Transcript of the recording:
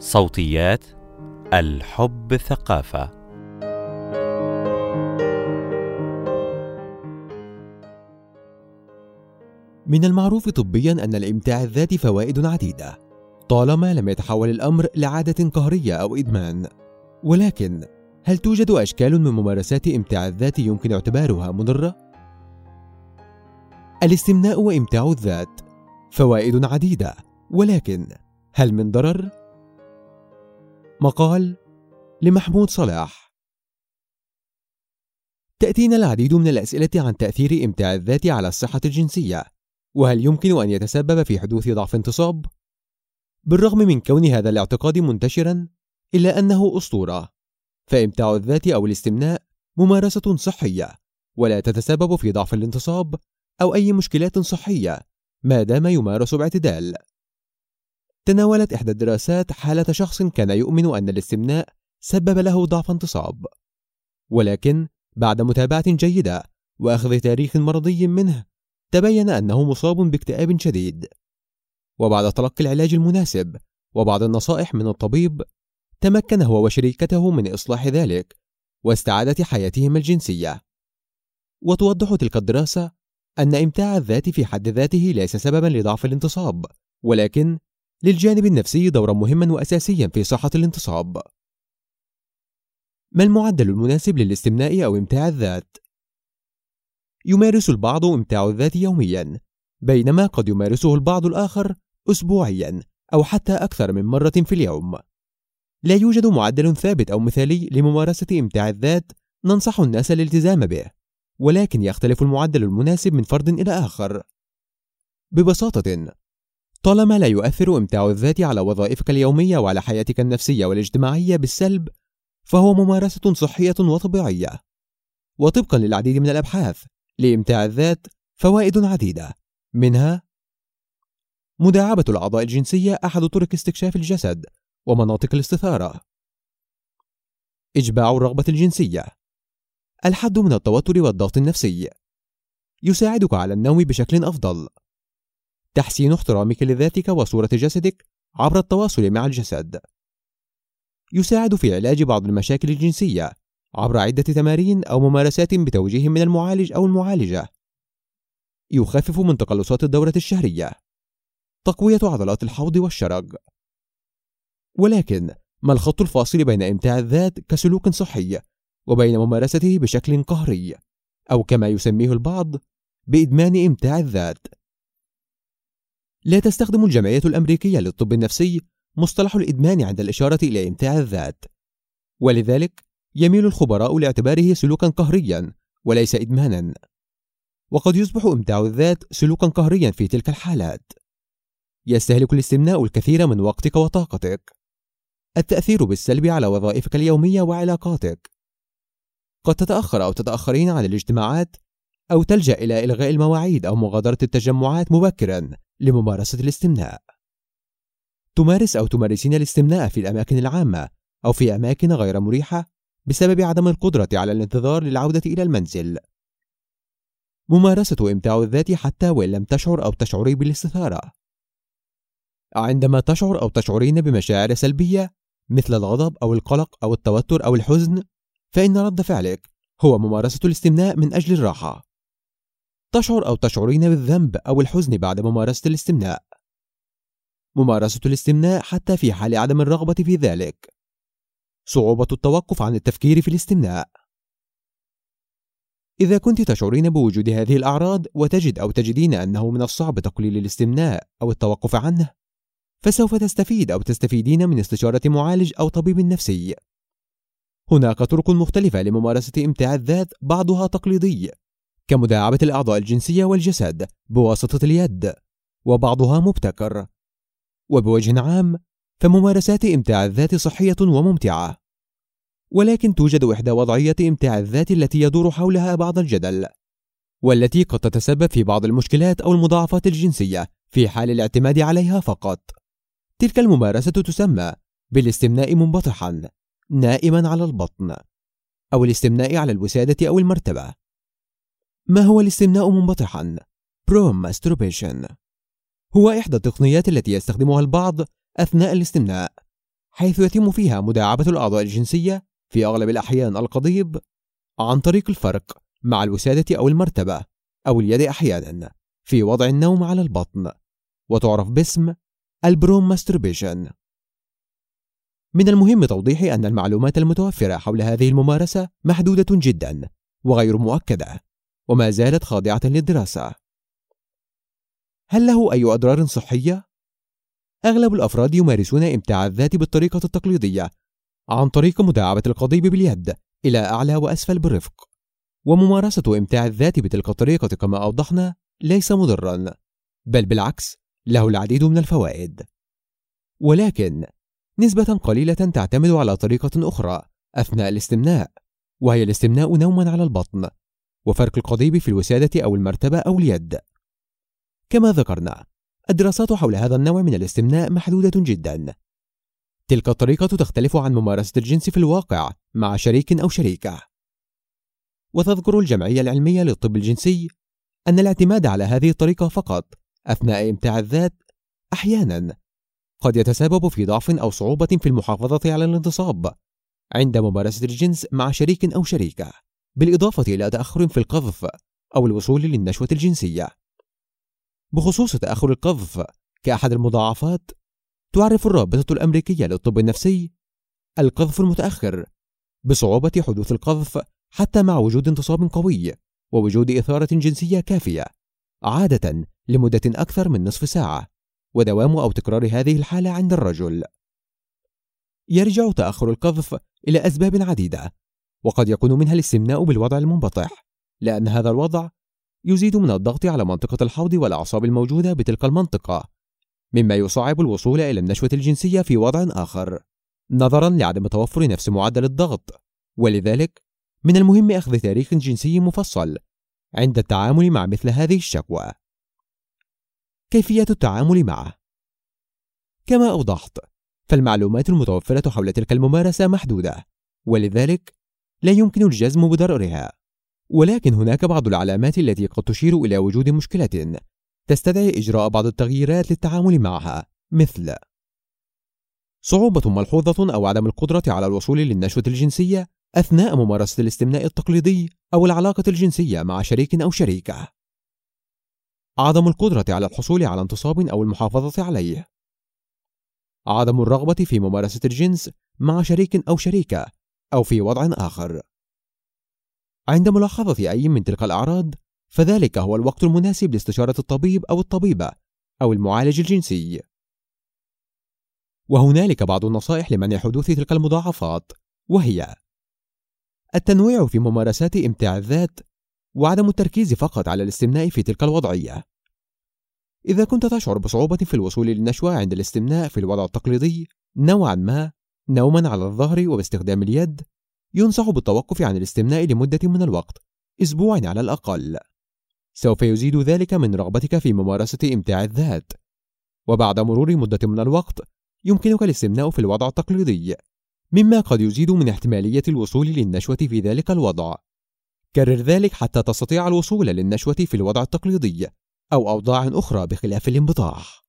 صوتيات الحب ثقافة من المعروف طبيا أن الإمتاع الذاتي فوائد عديدة طالما لم يتحول الأمر لعادة قهرية أو إدمان ولكن هل توجد أشكال من ممارسات إمتاع الذات يمكن اعتبارها مضرة؟ الاستمناء وإمتاع الذات فوائد عديدة ولكن هل من ضرر؟ مقال لمحمود صلاح تأتينا العديد من الأسئلة عن تأثير إمتاع الذات على الصحة الجنسية وهل يمكن أن يتسبب في حدوث ضعف انتصاب؟ بالرغم من كون هذا الاعتقاد منتشرا إلا أنه أسطورة فإمتاع الذات أو الاستمناء ممارسة صحية ولا تتسبب في ضعف الانتصاب أو أي مشكلات صحية ما دام يمارس باعتدال تناولت إحدى الدراسات حالة شخص كان يؤمن أن الاستمناء سبب له ضعف انتصاب. ولكن بعد متابعة جيدة وأخذ تاريخ مرضي منه تبين أنه مصاب باكتئاب شديد. وبعد تلقي العلاج المناسب وبعض النصائح من الطبيب تمكن هو وشريكته من إصلاح ذلك واستعادة حياتهما الجنسية. وتوضح تلك الدراسة أن إمتاع الذات في حد ذاته ليس سببا لضعف الانتصاب ولكن للجانب النفسي دورا مهما وأساسيا في صحة الانتصاب. ما المعدل المناسب للاستمناء أو إمتاع الذات؟ يمارس البعض إمتاع الذات يوميا بينما قد يمارسه البعض الآخر أسبوعيا أو حتى أكثر من مرة في اليوم. لا يوجد معدل ثابت أو مثالي لممارسة إمتاع الذات ننصح الناس الالتزام به ولكن يختلف المعدل المناسب من فرد إلى آخر. ببساطة طالما لا يؤثر إمتاع الذات على وظائفك اليومية وعلى حياتك النفسية والاجتماعية بالسلب فهو ممارسة صحية وطبيعية. وطبقا للعديد من الأبحاث لإمتاع الذات فوائد عديدة. منها مداعبة الأعضاء الجنسية أحد طرق استكشاف الجسد ومناطق الاستثارة. إجباع الرغبة الجنسية الحد من التوتر والضغط النفسي. يساعدك على النوم بشكل أفضل. تحسين احترامك لذاتك وصورة جسدك عبر التواصل مع الجسد. يساعد في علاج بعض المشاكل الجنسية عبر عدة تمارين أو ممارسات بتوجيه من المعالج أو المعالجة. يخفف من تقلصات الدورة الشهرية. تقوية عضلات الحوض والشرج ولكن ما الخط الفاصل بين إمتاع الذات كسلوك صحي وبين ممارسته بشكل قهري أو كما يسميه البعض بإدمان إمتاع الذات؟ لا تستخدم الجمعية الأمريكية للطب النفسي مصطلح الإدمان عند الإشارة إلى إمتاع الذات. ولذلك يميل الخبراء لاعتباره سلوكا قهريا وليس إدمانا. وقد يصبح إمتاع الذات سلوكا قهريا في تلك الحالات. يستهلك الاستمناء الكثير من وقتك وطاقتك. التأثير بالسلب على وظائفك اليومية وعلاقاتك. قد تتأخر أو تتأخرين عن الاجتماعات أو تلجأ إلى إلغاء المواعيد أو مغادرة التجمعات مبكرا. لممارسة الاستمناء. تمارس أو تمارسين الاستمناء في الأماكن العامة أو في أماكن غير مريحة بسبب عدم القدرة على الانتظار للعودة إلى المنزل. ممارسة إمتاع الذات حتى وإن لم تشعر أو تشعري بالاستثارة. عندما تشعر أو تشعرين بمشاعر سلبية مثل الغضب أو القلق أو التوتر أو الحزن فإن رد فعلك هو ممارسة الاستمناء من أجل الراحة. تشعر أو تشعرين بالذنب أو الحزن بعد ممارسة الاستمناء. ممارسة الاستمناء حتى في حال عدم الرغبة في ذلك. صعوبة التوقف عن التفكير في الاستمناء. إذا كنت تشعرين بوجود هذه الأعراض وتجد أو تجدين أنه من الصعب تقليل الاستمناء أو التوقف عنه فسوف تستفيد أو تستفيدين من استشارة معالج أو طبيب نفسي. هناك طرق مختلفة لممارسة إمتاع الذات بعضها تقليدي. كمداعبة الأعضاء الجنسية والجسد بواسطة اليد وبعضها مبتكر. وبوجه عام فممارسات إمتاع الذات صحية وممتعة. ولكن توجد إحدى وضعية إمتاع الذات التي يدور حولها بعض الجدل والتي قد تتسبب في بعض المشكلات أو المضاعفات الجنسية في حال الاعتماد عليها فقط. تلك الممارسة تسمى بالاستمناء منبطحا نائما على البطن أو الاستمناء على الوسادة أو المرتبة. ما هو الاستمناء منبطحا؟ masturbation هو إحدى التقنيات التي يستخدمها البعض أثناء الاستمناء حيث يتم فيها مداعبة الأعضاء الجنسية في أغلب الأحيان القضيب عن طريق الفرك مع الوسادة أو المرتبة أو اليد أحيانا في وضع النوم على البطن وتعرف باسم ال prone masturbation. من المهم توضيح أن المعلومات المتوفرة حول هذه الممارسة محدودة جدا وغير مؤكدة. وما زالت خاضعة للدراسة. هل له أي أضرار صحية؟ أغلب الأفراد يمارسون إمتاع الذات بالطريقة التقليدية عن طريق مداعبة القضيب باليد إلى أعلى وأسفل برفق وممارسة إمتاع الذات بتلك الطريقة كما أوضحنا ليس مضرا بل بالعكس له العديد من الفوائد. ولكن نسبة قليلة تعتمد على طريقة أخرى أثناء الاستمناء وهي الاستمناء نوما على البطن. وفرك القضيب في الوسادة أو المرتبة أو اليد. كما ذكرنا الدراسات حول هذا النوع من الاستمناء محدودة جدا. تلك الطريقة تختلف عن ممارسة الجنس في الواقع مع شريك أو شريكة. وتذكر الجمعية العلمية للطب الجنسي أن الاعتماد على هذه الطريقة فقط أثناء إمتاع الذات أحيانا قد يتسبب في ضعف أو صعوبة في المحافظة على الانتصاب عند ممارسة الجنس مع شريك أو شريكة. بالإضافة إلى تأخر في القذف أو الوصول للنشوة الجنسية. بخصوص تأخر القذف كأحد المضاعفات تعرف الرابطة الأمريكية للطب النفسي القذف المتأخر بصعوبة حدوث القذف حتى مع وجود انتصاب قوي ووجود إثارة جنسية كافية عادة لمدة أكثر من نصف ساعة ودوام أو تكرار هذه الحالة عند الرجل. يرجع تأخر القذف إلى أسباب عديدة وقد يكون منها الاستمناء بالوضع المنبطح لأن هذا الوضع يزيد من الضغط على منطقة الحوض والأعصاب الموجودة بتلك المنطقة مما يصعب الوصول إلى النشوة الجنسية في وضع آخر نظرا لعدم توفر نفس معدل الضغط ولذلك من المهم أخذ تاريخ جنسي مفصل عند التعامل مع مثل هذه الشكوى. كيفية التعامل معه؟ كما أوضحت فالمعلومات المتوفرة حول تلك الممارسة محدودة ولذلك لا يمكن الجزم بضررها ولكن هناك بعض العلامات التي قد تشير إلى وجود مشكلة تستدعي إجراء بعض التغييرات للتعامل معها مثل صعوبة ملحوظة أو عدم القدرة على الوصول للنشوة الجنسية أثناء ممارسة الاستمناء التقليدي أو العلاقة الجنسية مع شريك أو شريكة. عدم القدرة على الحصول على انتصاب أو المحافظة عليه. عدم الرغبة في ممارسة الجنس مع شريك أو شريكة أو في وضع آخر. عند ملاحظة أي من تلك الأعراض، فذلك هو الوقت المناسب لاستشارة الطبيب أو الطبيبة أو المعالج الجنسي. وهنالك بعض النصائح لمنع حدوث تلك المضاعفات، وهي: التنويع في ممارسات إمتاع الذات وعدم التركيز فقط على الاستمناء في تلك الوضعية. إذا كنت تشعر بصعوبة في الوصول للنشوة عند الاستمناء في الوضع التقليدي نوعا ما نوما على الظهر وباستخدام اليد ينصح بالتوقف عن الاستمناء لمدة من الوقت أسبوع على الأقل. سوف يزيد ذلك من رغبتك في ممارسة إمتاع الذات. وبعد مرور مدة من الوقت يمكنك الاستمناء في الوضع التقليدي مما قد يزيد من احتمالية الوصول للنشوة في ذلك الوضع. كرر ذلك حتى تستطيع الوصول للنشوة في الوضع التقليدي أو أوضاع أخرى بخلاف الانبطاح